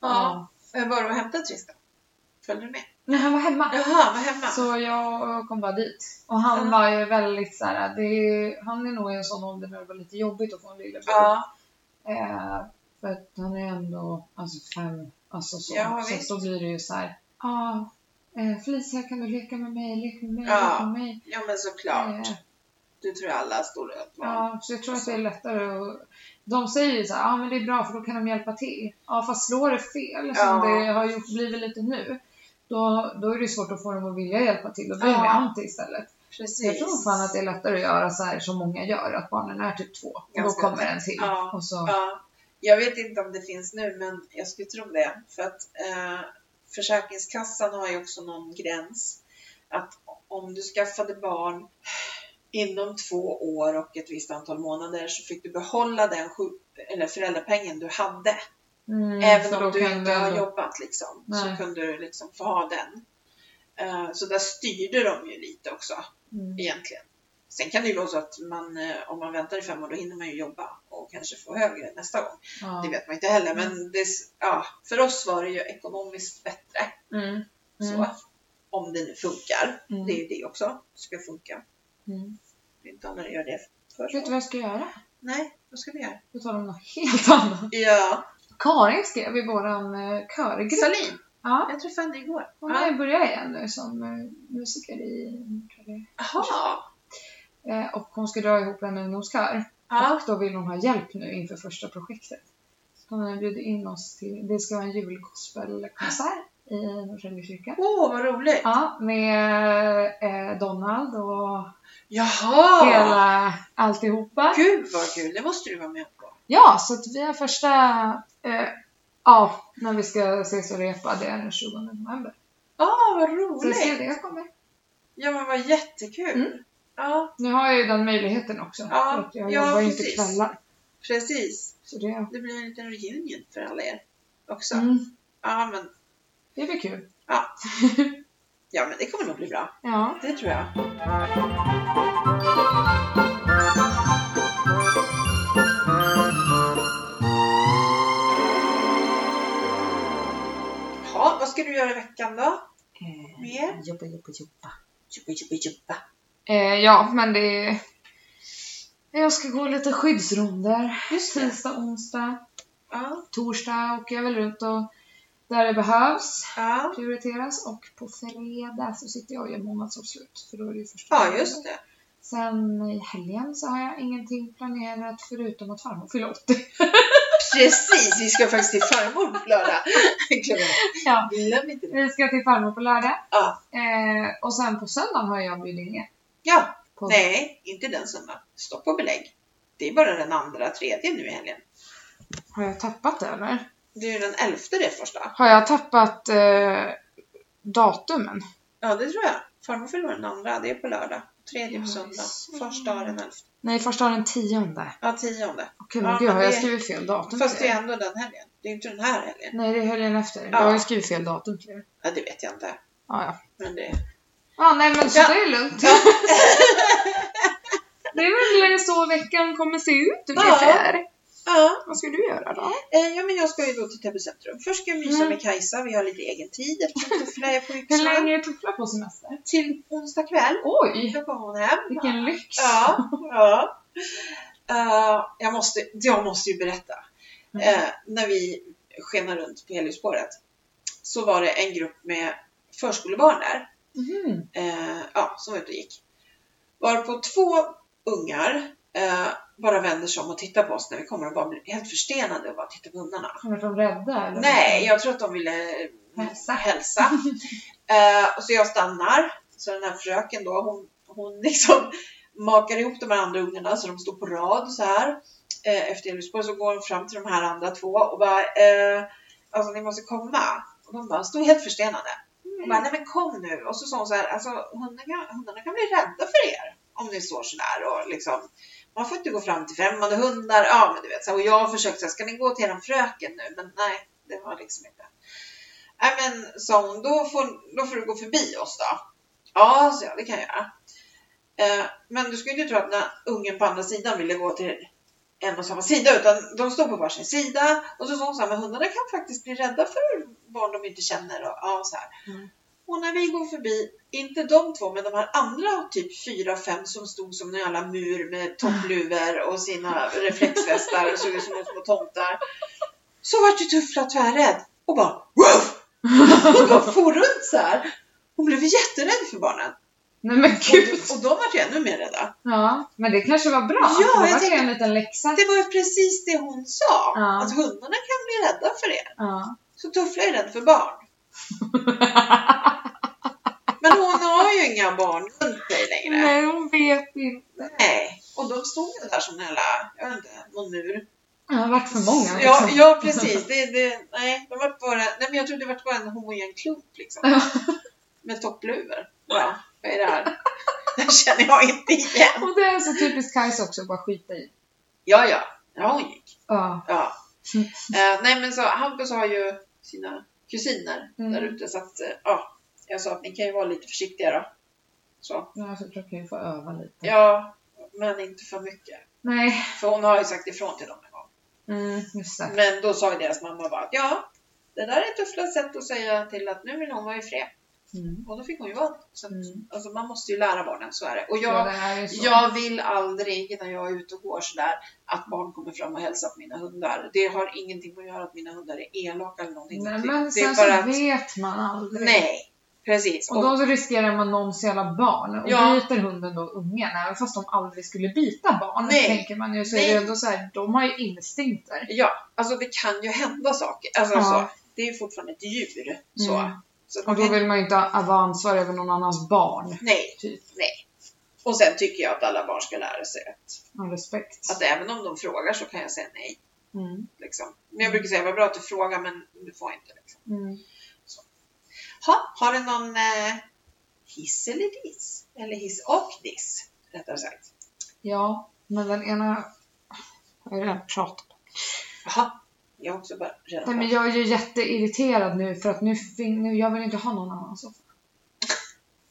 Ja. ja. Var du och hämtade Tristan? Följde du med? Nej han var hemma. Jaha, var hemma? Så jag kom bara dit. Och han Ja. var ju väldigt så här, är, han är nog i en sån ålder när det var lite jobbigt att få en lillebror. Ja. Eh, för att han är ändå alltså fem, alltså så. Ja, så visst. då blir det ju så här, ja, eh, Felicia kan du leka med mig, lek med mig, Ja. lek med mig. ja, men såklart. Eh, Du tror alla stora barn. ja, så jag tror att det är lättare att de säger ju så ja men det är bra för då kan de hjälpa till. Ja fast slår det fel som Ja. det har gjort, blivit lite nu. Då, då är det svårt att få dem att vilja hjälpa till och bli Ja. med anti istället. Precis. Jag tror fan att det är lättare att göra så här som många gör, att barnen är typ två. Och Ganska då kommer en till. Ja. Och så, Ja. Jag vet inte om det finns nu, men jag skulle tro det. För att eh, Försäkringskassan har ju också någon gräns. Att om du skaffade barn inom två år och ett visst antal månader så fick du behålla den eller föräldrapengen du hade. Mm, Även om du inte har ändå- jobbat liksom, så kunde du liksom få ha den. Eh, Så där styrde de ju lite också Mm. egentligen. Sen kan det ju vara så att man, eh, om man väntar i fem år, då hinner man ju jobba och kanske få högre nästa gång. Ja. Det vet man inte heller, men det, ja, för oss var det ju ekonomiskt bättre. Mm. Mm. Så, om det nu funkar. Mm. Det är ju det också, ska funka. Mm. Det är inte alla gör det först. Vet du vad jag ska göra? Nej, vad ska vi göra? Vi talar om något helt annat. Ja, Karin skrev i våran eh, körgrupp. Salin. Ja, Jag träffade henne igår. hon Ja. börjar igen nu som eh, musiker i Jaha. Eh, Och hon ska dra ihop en ungdomskör. Ja. Och då vill hon ha hjälp nu inför första projektet. Så hon har bjudit in oss till, det ska vara en julgospelkonsert i Norrtälje kyrka. Åh, vad roligt. Ja, med eh, Donald och Jaha! hela alltihopa. Gud vad kul, det måste du vara med på. Ja, så att vi har första, eh, ja, när vi ska ses och repa, det är den 20 november. Ah, vad Så jag ser roligt. det, jag kommer. Ja, men vad jättekul. Mm. Ja, Nu har jag ju den möjligheten också. Ja, att jag ja, jobbar ju inte precis. kvällar. precis. Så det, Det blir en liten reunion för alla er också. mm, Ja, men, det blir kul. ja, men det kommer nog bli bra. Ja. Det tror jag. Ja, vad ska du göra i veckan då? Mer? Jobba, jobba, jobba. Jobba, jobba, jobba. Eh, ja, men det Jag ska gå lite skyddsronder. Just det. Tisdag, onsdag, Ja, torsdag åker jag väl ut och där det behövs ja. prioriteras. Och på fredag så sitter jag och gör månadsavslut. För då är det ju första ja just det. Sen i helgen så har jag ingenting planerat förutom att farmor fyller 80. Precis, vi ska faktiskt till farmor på lördag. Glöm. Ja. Glöm inte det. Vi ska till farmor på lördag. Ja. Eh, och sen på söndagen har jag bjudit in er. Ja, På... nej, inte den söndagen. Stopp och belägg. Det är bara den andra, tredje nu i helgen. Har jag tappat det eller? Det är ju den elfte det första. Har jag tappat eh, datumen? Ja, det tror jag. Farmor fyller den andra, det är på lördag. Tredje på Ja, söndag. Första har den elfte. Nej, första har den tionde. Ja, tionde. Okej, Ja, men gud, men har jag det- skrivit fel datum Fast det är ändå den helgen. Det är inte den här helgen. Nej, det är helgen efter. Ja. Jag har skrivit fel datum till. Ja, det vet jag inte. Ja, ja. Men det... Ja, nej men så Ja. det är lugnt. Ja. Det är väl så veckan kommer se ut ungefär. Ja, Vad ska du göra då? eh, ja, men jag ska ju då till Täby centrum. Först ska jag mysa Mm. med Kajsa. Vi har lite egen tid eftersom Tuffla är på Hur länge är Tuffla på semester? Till onsdag kväll. Oj, Då kommer hon hem. vilken lyx! Ja, ja. Eh, jag, måste, jag måste ju berätta. Mm. Eh, när vi skenade runt på Heliosspåret så var det en grupp med förskolebarn där Eh, ja, som var ute och gick. Varpå två ungar eh, bara vänder sig om och tittar på oss när vi kommer och bara blir helt förstenade och bara tittar på hundarna. Var de rädda eller? Nej, jag tror att de ville Hälsa. hälsa. eh, och så jag stannar. Så den här fröken då, hon, hon liksom makar ihop de här andra ungarna så de står på rad så här. Eh, efter Elfsborg så går hon fram till de här andra två och bara eh, Alltså ni måste komma. Och de bara stod helt förstenade. Och bara, nej men kom nu. Och så sa hon så här, alltså hundarna, hundarna kan bli rädda för er. Om ni står sådär och liksom. Man får inte gå fram till främmande hundar. Ja men du vet. Så, och jag har försökt säga, ska ni gå till eran fröken nu? Men nej, det var liksom inte. Nej men sa hon, då får, då får du gå förbi oss då. Ja, så jag, det kan jag göra. Eh, men du skulle ju inte tro att när ungen på andra sidan ville gå till en och samma sida utan de stod på varsin sida och så sa hon så här, men hundarna kan faktiskt bli rädda för barn de inte känner och ja, så här. Mm. Och när vi går förbi, inte de två men de här andra typ fyra, fem som stod som en jävla mur med toppluvor och sina reflexvästar och såg ut som små tomtar. Så vart ju Tuffla tvärrädd och bara Woof! Och bara for runt så här. Hon blev jätterädd för barnen. Nej men gud! Och, och de var ju ännu mer rädda. Ja, men det kanske var bra. Ja, det var tänker- en liten läxa. Det var ju precis det hon sa. Ja. Att hundarna kan bli rädda för er. Ja. Så Tuffla är rädd för barn. Men hon har ju inga barn runt sig längre. Nej, hon vet inte. Nej. Och de stod ju där som en jävla, jag vet inte, någon mur. Det har varit för många. Ja, liksom. ja precis. Det, det, nej, de var bara, nej, men jag trodde det var bara en homogen klump liksom. Med toppluvor. Ja, vad är det här? Det känner jag inte igen. Och det är så typiskt Kajsa också, bara skita i. Ja, ja. Ja, hon gick. Ja. Ja. Eh, nej, men så Hampus har ju sina kusiner Mm. där ute så att, eh, ja. Jag sa att ni kan ju vara lite försiktiga då. Så. Ja, så jag kan ju få öva lite. Ja, men inte för mycket. Nej. För hon har ju sagt ifrån till dem en gång. Mm, just det. Men då sa ju deras mamma bara att ja, det där är ett tufflat sätt att säga till att nu vill hon vara i fred. Mm. Och då fick hon ju vara det. Så att, Mm. alltså, man måste ju lära barnen, så är det. Och Ja, jag, det är så. jag vill aldrig när jag är ute och går sådär att barn kommer fram och hälsar på mina hundar. Det har ingenting med att göra att mina hundar är elaka eller någonting. Nej, Det- men det sen är så att, vet man aldrig. nej, precis. Och då riskerar man någons jävla barn. Och Ja. biter hunden då ungen, även fast de aldrig skulle bita barn, Nej. tänker man ju, så är Nej. det ändå så här, de har ju instinkter. Ja, alltså det kan ju hända saker. Alltså, Ja. så, det är ju fortfarande ett djur. Så. Mm. Så att Och då vill man ju inte ha vara ansvarig över någon annans barn. Nej, Typ. nej. Och sen tycker jag att alla barn ska lära sig att, respekt. att även om de frågar så kan jag säga nej. Mm. Liksom. Men jag brukar säga, vad bra att du frågar men du får inte. Liksom. Mm. Ha, har du någon eh, hiss eller diss? Eller hiss och diss, rättare sagt. Ja, men den ena har jag redan pratat om. Jag också bara redan Nej, men jag är ju jätteirriterad nu för att nu, nu jag vill inte ha någon annan soffa.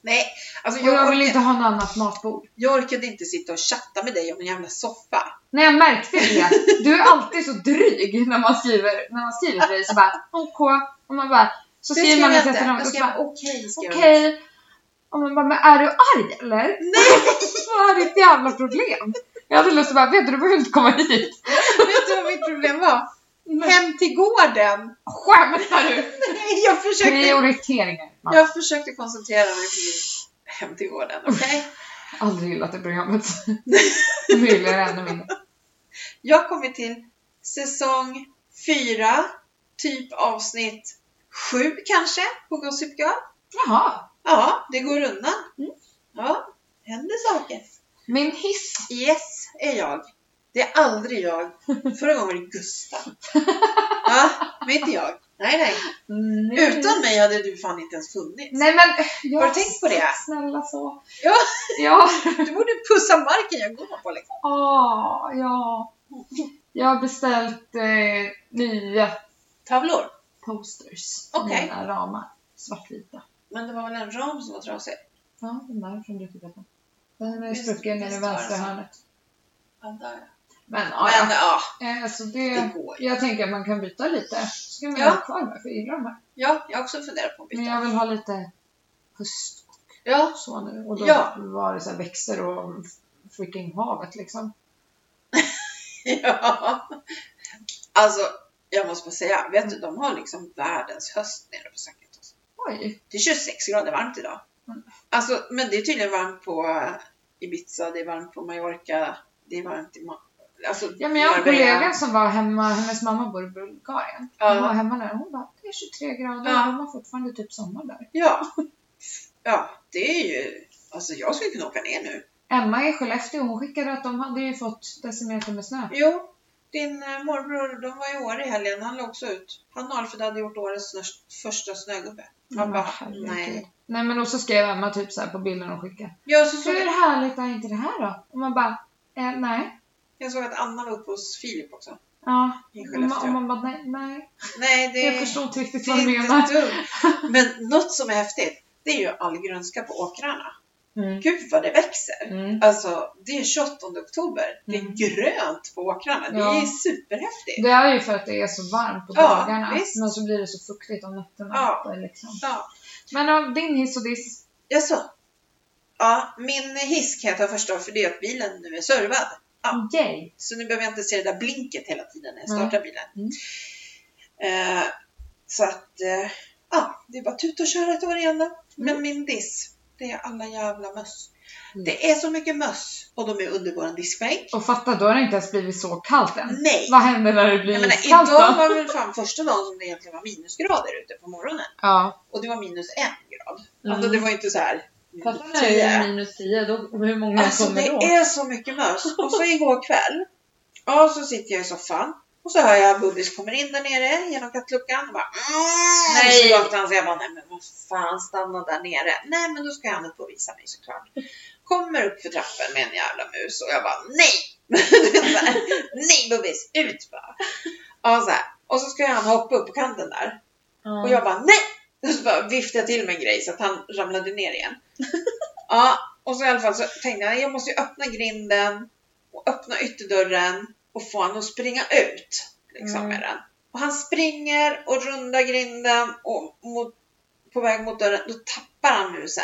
Nej, alltså Och jag jag, vill inte ha något annat matbord. jag orkade inte sitta och chatta med dig om en jävla soffa. Nej, jag märkte det. Du är alltid så dryg när man skriver, när man skriver till dig. Så bara OK. Och man bara, så Det skriver man ett inte. jättelångt Jag skrev okej. jag. okej. Och man bara, men är du arg eller? Nej! Vad är ditt jävla problem? Jag hade lust att bara, vet du, du behöver inte komma hit. Vet du vad mitt problem var? Hem till gården. Skämtar du? Nej, jag försökte, Prioriteringar. Man. jag försökte koncentrera mig på Hem till gården. Okej? Aldrig gillat det programmet. Nu gillar jag det ännu mindre. Jag kommit till säsong fyra, typ avsnitt sju kanske, på Gossip Girl. Jaha. Ja, det går undan. Mm. Ja, händer saker. Min hiss. Yes, är jag. Det är aldrig jag. Förra gången var det Gustav. Ja, men inte jag. Nej, nej. Nej. Utan mig hade du fan inte ens funnits. Nej men, jag Har du tänkt på det? Snälla så. Ja. Ja. Du borde pussa marken jag går på liksom. Ah, ja. Jag har beställt eh, nya Tavlor. posters. Mina ramar. Svartvita. Men det var väl en ram som var trasig? Ja, den där från Dukkepeppen. Den är sprucken i det vänstra hörnet. Ja, där. Men ja, Men ja. ja, Eh, så det det, går jag tänker att man kan byta lite. Så kan man Ja. ha kvar här, för jag gillar de här. Ja, jag har också funderat på att Men byta. jag vill ha lite höst och Ja, så nu. Och då Ja. var det så växter och freaking havet liksom. ja. Alltså, jag måste bara säga, vet du, de har liksom världens höst nere på Zakynthos. Oj. Det är 26 grader varmt idag. Mm. Alltså, men det är tydligen varmt på Ibiza, det är varmt på Mallorca, det är varmt i Ma- alltså, Ja men jag har en kollega som var hemma, hennes mamma bor i Bulgarien. Hon var Ja, hemma där och hon bara, det är 23 grader Ja. och de har fortfarande typ sommar där. ja. Ja, det är ju, alltså jag skulle kunna åka ner nu. Emma i Skellefteå, hon skickade att de hade ju fått decimeter med snö. Jo, din eh, morbror, de var i Åre i helgen, han la också ut. Han och Alfred hade gjort årets snö, första snögubbe. Men bara, nej. Nej men också skrev Emma typ så här på bilden hon skickade. Ja, så såg Hur jag, härligt är inte det här då? Och man bara, eh, nej. Jag såg att Anna var uppe hos Filip också. Ja. I Och man, och Skellefteå. man bara, nej, nej. Nej, det, Jag förstår inte riktigt det vad du menar. Men något som är häftigt, det är ju all grönska på åkrarna. Mm. Gud vad det växer! Mm. Alltså, det är 28 oktober. Det är Mm. grönt på åkrarna. Det Ja. är superhäftigt. Det är ju för att det är så varmt på Ja, dagarna. visst. Men så blir det så fuktigt om nätterna. Ja. Liksom. Ja. Men ja, din hiss och diss. Jaså? Ja, min hiss kan jag ta först av för det är att bilen nu är servad. Ja. Yay! Så nu behöver jag inte se det där blinket hela tiden när jag startar bilen. Mm. Eh, så att, eh, ja, det är bara tuta och köra ett år igen då. Men min diss, det är alla jävla möss. Mm. Det är så mycket möss och de är under våran diskbänk. Och fatta, då har det inte ens blivit så kallt än. Nej! Vad händer när det blir Jag menar, iskallt idag då? var väl fan första dagen som det egentligen var minusgrader ute på morgonen. Ja. Och det var minus en grad. Mm. Alltså det var inte så här Fattar när det är minus 10, då, hur många Alltså kommer det då? är så mycket möss. Och så igår kväll, ja så sitter jag i soffan Och så hör jag Bubbis kommer in där nere genom kattluckan och bara mm, Nej. Så låter han så jag bara, nej men vad fan, stanna där nere. Nej men då ska han upp och visa mig såklart. Kommer upp för trappen med en jävla mus och jag bara, nej! Det här, nej Bubbis, ut bara! Ja, så här. Och så ska han hoppa upp på kanten där. Och jag bara nej! Och så bara viftade jag till med en grej så att han ramlade ner igen. ja, och så i alla fall så tänkte jag jag måste ju öppna grinden och öppna ytterdörren och få honom att springa ut liksom, Mm. med den. Och han springer och rundar grinden och mot, på väg mot dörren. Då tappar han musen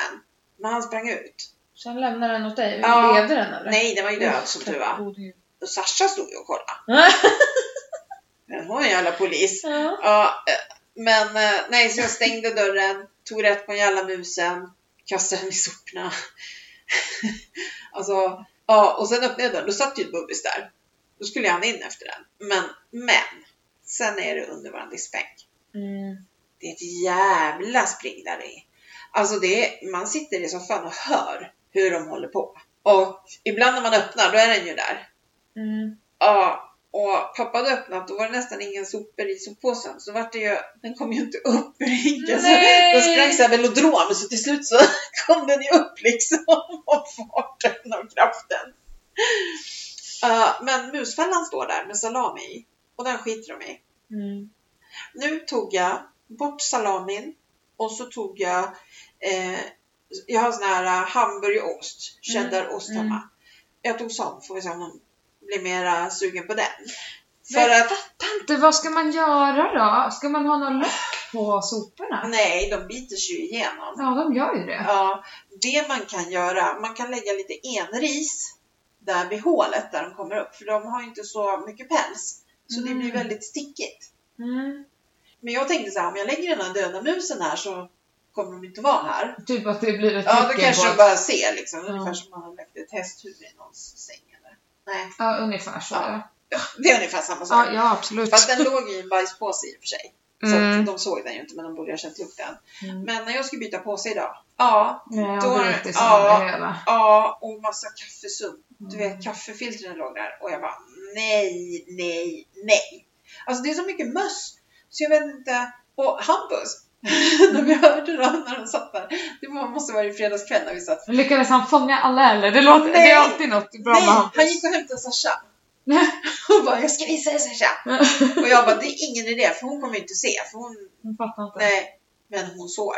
när han sprang ut. Sen lämnar den åt dig. Ja. Levde den eller? Nej, den var ju död som tur var. Och Sasha stod ju och kollade. Men hon är en jävla polis. Ja. Ja, eh, men eh, nej, så jag stängde dörren, tog rätt på den jävla musen, kastade den i soporna. alltså, ja, och sen öppnade jag dörren, då satt ju Bubbis där. Då skulle han in efter den. Men, men, sen är det under våran diskbänk. Mm. Det är ett jävla spring där i. Alltså det är, man sitter i soffan och hör hur de håller på. Och ibland när man öppnar, då är den ju där. Mm. Ja, och pappa hade öppnat då var det nästan ingen sopor i soppåsen. Så vart det ju, den kom ju inte upp ur hinken. Så! Den sprang såhär velodrom så till slut så kom den ju upp liksom av farten och kraften. Ja, men musfällan står där med salami i och den skiter de i. Mm. Nu tog jag bort salamin och så tog jag, eh, jag har sån här hamburgerost, cheddarost Mm. hemma. Jag tog sån, får vi se om de blir mera sugen på den. För Men jag att, fattar inte, vad ska man göra då? Ska man ha någon lock på soporna? nej, de biter sig ju igenom. Ja, de gör ju det. Ja, det man kan göra, man kan lägga lite enris där vid hålet där de kommer upp, för de har ju inte så mycket päls. Så det Mm. blir väldigt stickigt. Mm. Men jag tänkte så här, om jag lägger den här döda musen här så kommer de inte vara här. Typ att det blir ett Ja, då kanske de bara ser liksom. Ja. Ungefär som man har lagt ett hästhuvud i någons säng? Nej, Ja, ungefär så. Ja. Ja, det är ungefär samma sak. ja, ja absolut. Fast den låg i en bajspåse i och för sig. Så Mm. att de såg den ju inte, men de borde ha känt lukten. Mm. Men när jag skulle byta påse idag, ja, Nej, då- det ja. det ja, och massa kaffesump. Du Mm. vet, kaffefiltren låg där och jag bara nej, nej, nej. Alltså det är så mycket möss så jag vet inte. Och Hampus, när vi hörde dem när de satt där. Det måste vara i fredags kväll när vi satt. Lyckades han fånga alla eller? Det, låter, Nej. det är alltid något bra nej, med han gick och hämtade Sasha. Och bara, jag ska visa dig Sasha. Och jag bara, det är ingen idé för hon kommer inte se. För hon, Jag fattar inte. nej, men hon såg.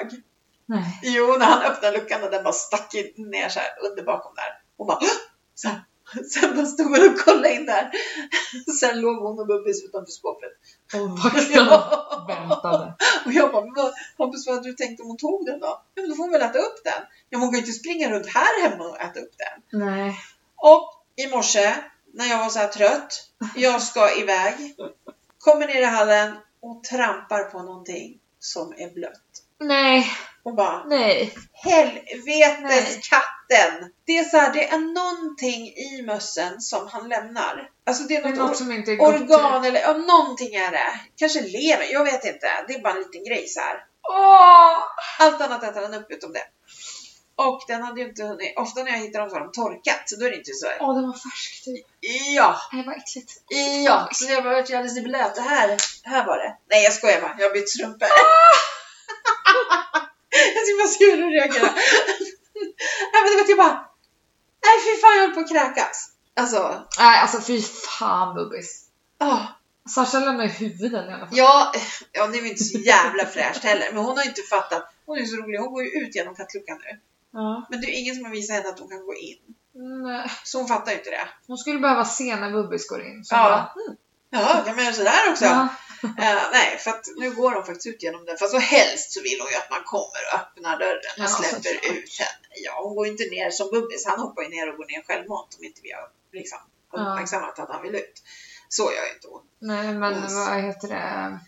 Nej. Jo, när han öppnade luckan och den bara stack ner så här under bakom där. Hon bara, "Hå!" så här. Sen bara stod hon och kollade in där. Sen låg hon och Bubbis utanför skåpet. Och väntade. Och jag bara, Hampus vad hade du tänkt om hon tog den då? Ja men då får hon väl äta upp den. Ja men hon kan ju inte springa runt här hemma och äta upp den. Nej. Och i morse när jag var så här trött, jag ska iväg, kommer ner i hallen och trampar på någonting som är blött. Nej. Och bara, Nej. helvetes Nej. katten! Det är så här, det är någonting i mössen som han lämnar. Alltså det är Det är något, något som inte är organ eller ja, någonting är det. Kanske lever, jag vet inte. Det är bara en liten grej så här. Åh! Allt annat äter han upp utom det. Och den hade ju inte hunnit, ofta när jag hittar dem så har de torkat, så då är det inte så här. Åh, den var färsk typ. Ja, Nej, vad äckligt. ja. Så jag bara, jag alldeles blöt. Det här, här var det. Nej jag skojar bara, jag har bytt strumpor. Jag tyckte bara skulle reagera. Nej men det var typ bara, nej fy fan jag höll på att kräkas. Alltså, Nej, alltså fy fan Bubbis. åh. Sasha lämnar huvuden i alla fall. Ja, ja, det är väl inte så jävla fräscht heller. Men hon har inte fattat. Hon är så rolig. Hon går ju ut genom kattluckan nu. Ja. Men det är ingen som har visat henne att hon kan gå in. Nej. Så hon fattar ju inte det. Hon skulle behöva se när Bubbis går in. Så Ja. bara, mm. Ja, kan man göra sådär också? Ja. Eh, nej, för att nu går hon faktiskt ut genom den. Fast så helst så vill hon ju att man kommer och öppnar dörren och Ja, släpper såklart. ut henne. Ja, hon går inte ner som Bubbis. Han hoppar ju ner och går ner självmant om inte vi har liksom, Ja. uppmärksammat att han vill ut. Så gör ju inte hon. Nej, men Yes. vad heter det?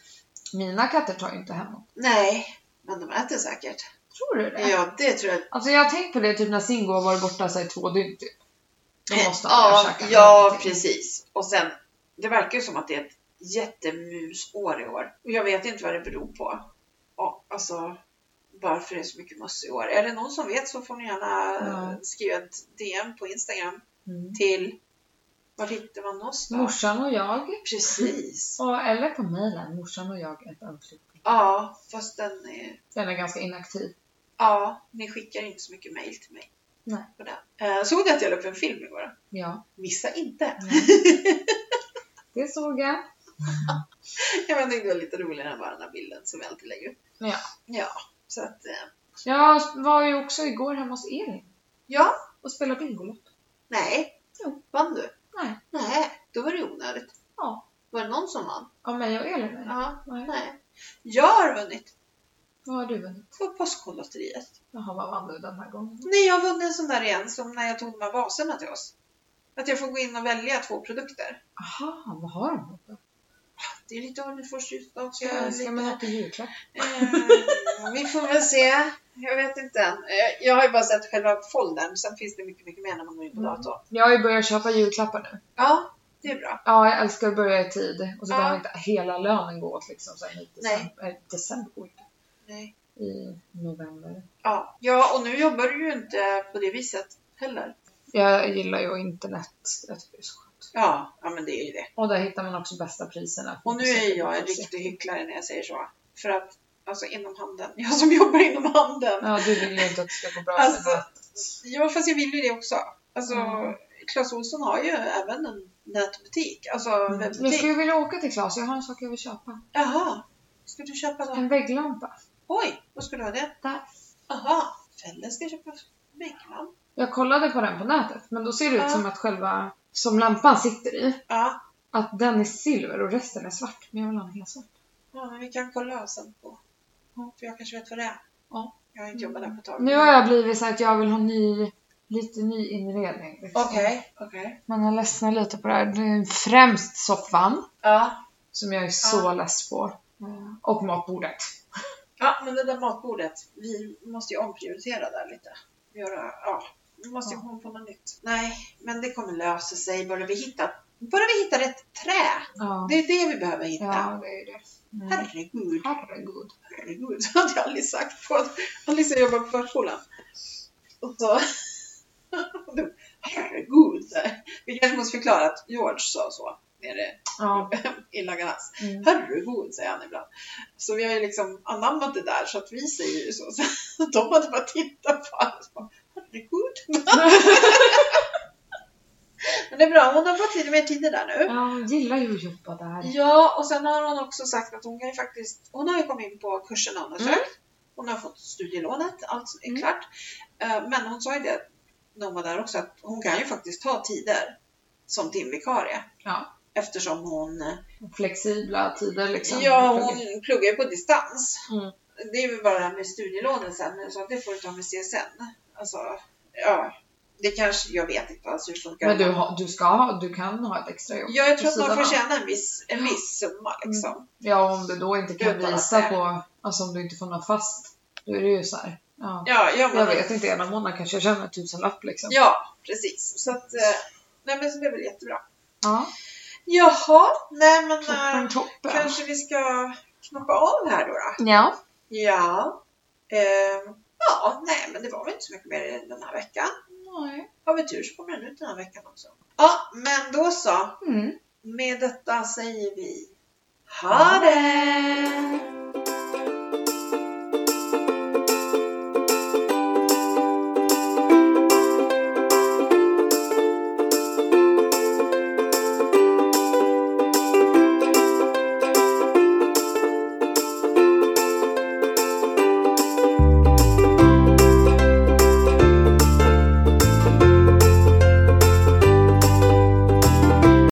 Mina katter tar ju inte hemåt. Nej, men de äter säkert. Tror du det? Ja, det tror jag. Alltså jag har tänkt på det typ när Singo har varit borta så i två dygn typ. Då måste han ja, ja, ja, precis. Och sen, det verkar ju som att det är ett jättemusår i år. Och jag vet inte vad det beror på. Alltså, varför det är så mycket möss i år. Är det någon som vet så får ni gärna Ja. skriva ett DM på Instagram Mm. till Var hittar man oss då? Morsan och jag. Precis. Och, eller på mejlen, morsan och jag ett outlook. Ja, fast den är... Den är ganska inaktiv. Ja, ni skickar inte så mycket mail till mig. Nej. På den. Eh, såg du att jag la upp en film igår? Ja, Missa inte. det såg jag. Jag tyckte det var lite roligare än bara den här bilden som vi alltid lägger upp. Ja. Ja, så att... Eh, Jag var ju också igår hemma hos Elin ja, och spelade Bingolotto. nej. Jo. Vann du? Nej. Nej, då var det onödigt. Ja. Var det någon som vann? Av mig och Elin? eller? Ja, Nej. nej. Jag har vunnit Vad har du vunnit? på Postkodlotteriet. Jaha, vad vann du den här gången? Nej, jag har vunnit en sån där igen som när jag tog de här vaserna till oss. Att jag får gå in och välja två produkter. Aha, vad har de då? Det är lite Ornefors-ljusstake. Ska önska mig något i julklapp? Eh, vi får väl se. Jag vet inte än. Eh, Jag har ju bara sett själva foldern. Sen finns det mycket, mycket mer när man går in på Mm. datorn. Jag har ju börjat köpa julklappar nu. Ja, det är bra. Ja, jag älskar att börja i tid. Och så Ja. behöver inte hela lönen gå åt liksom sen i Nej. december. äh, december oj, Nej. I november. Ja. ja, och nu jobbar du ju inte på det viset heller. Jag gillar ju internet. Jag tycker det är så skönt. Ja, ja men det är ju det. Och där hittar man också bästa priserna. Och nu är jag en riktig hycklare när jag säger så. För att, alltså inom handeln. Jag som jobbar inom handeln. Ja, du vill ju inte att det ska gå bra Alltså. Ja, fast jag vill ju det också. Alltså, Mm. Clas Ohlson har ju även en nätbutik. Alltså Mm. Jag webbbutik. skulle vilja åka till Klas. Jag har en sak jag vill köpa. Jaha. Ska du köpa då? En vägglampa. Oj, vad ska du ha det? Där. Jaha. Felle ska köpa vägglampa. Jag kollade på den på nätet, men då ser det ut som att själva, som lampan sitter i, Ja. att den är silver och resten är svart. Men jag vill ha en helt svart. ja, men vi kan kolla sen på. Ja, för jag kanske vet vad det är. Ja. Jag har inte jobbat där på ett tag. Nu har jag blivit så att jag vill ha ny, lite ny inredning. Liksom. Okej, okej. Men jag ledsnar lite på det här. Det är främst soffan, Ja. som jag är så Ja. less på. Och matbordet. ja, men det där matbordet. Vi måste ju omprioritera där lite. Göra, ja. Vi måste Ja. komma på något nytt. Nej, men det kommer lösa sig. Bara vi hittar, bara vi hittar rätt trä. Ja, Det är det vi behöver hitta. ja det är det. Mm. Herregud. Herregud. Herregud, så hade jag aldrig sagt på Alicia jobbar på förskolan. Och så... Herregud. Vi kanske måste förklara att George sa så nere Ja. i Laganas. Mm. Herregud, säger han ibland. Så vi har ju liksom anammat det där så att vi säger ju så. så de hade bara tittat på oss Herregud. Men det är bra, hon har fått lite mer tid där nu. Ja, hon gillar ju att jobba där. Ja, och sen har hon också sagt att hon kan ju faktiskt, hon har ju kommit in på kursen hon har sökt. Mm. Hon har fått studielånet, allt är Mm. klart. Eh, Men hon sa ju det när hon var där också, att hon kan ju faktiskt ta tider som timvikarie. Ja. Eftersom hon, Flexibla tider liksom. ja hon pluggar ju på distans. Mm. Det är ju bara det här med studielånet sen, så det får du ta med CSN. Alltså, ja, det kanske, jag vet inte alls hur funkar. Men du, har, du ska ha, du kan ha ett extra jobb. Ja, jag tror att man får tjäna en viss, en viss summa liksom. Ja, om du då inte kan Utan visa på, alltså om du inte får något fast, då är det ju så här. Ja. Ja, ja, men, Jag vet inte, ena månaden kanske jag tjänar en tusenlapp liksom. Ja, precis. Så att, eh, nej men så det är väl jättebra. Ja. Jaha, nej men Toppen, äh, toppen. kanske vi ska knoppa av här då? då? Ja. Ja. Eh, ja, nej men det var väl inte så mycket mer den här veckan. Nej. Har vi tur så kommer den ut den här veckan också. Ja, men då så. Mm. Med detta säger vi Ha det!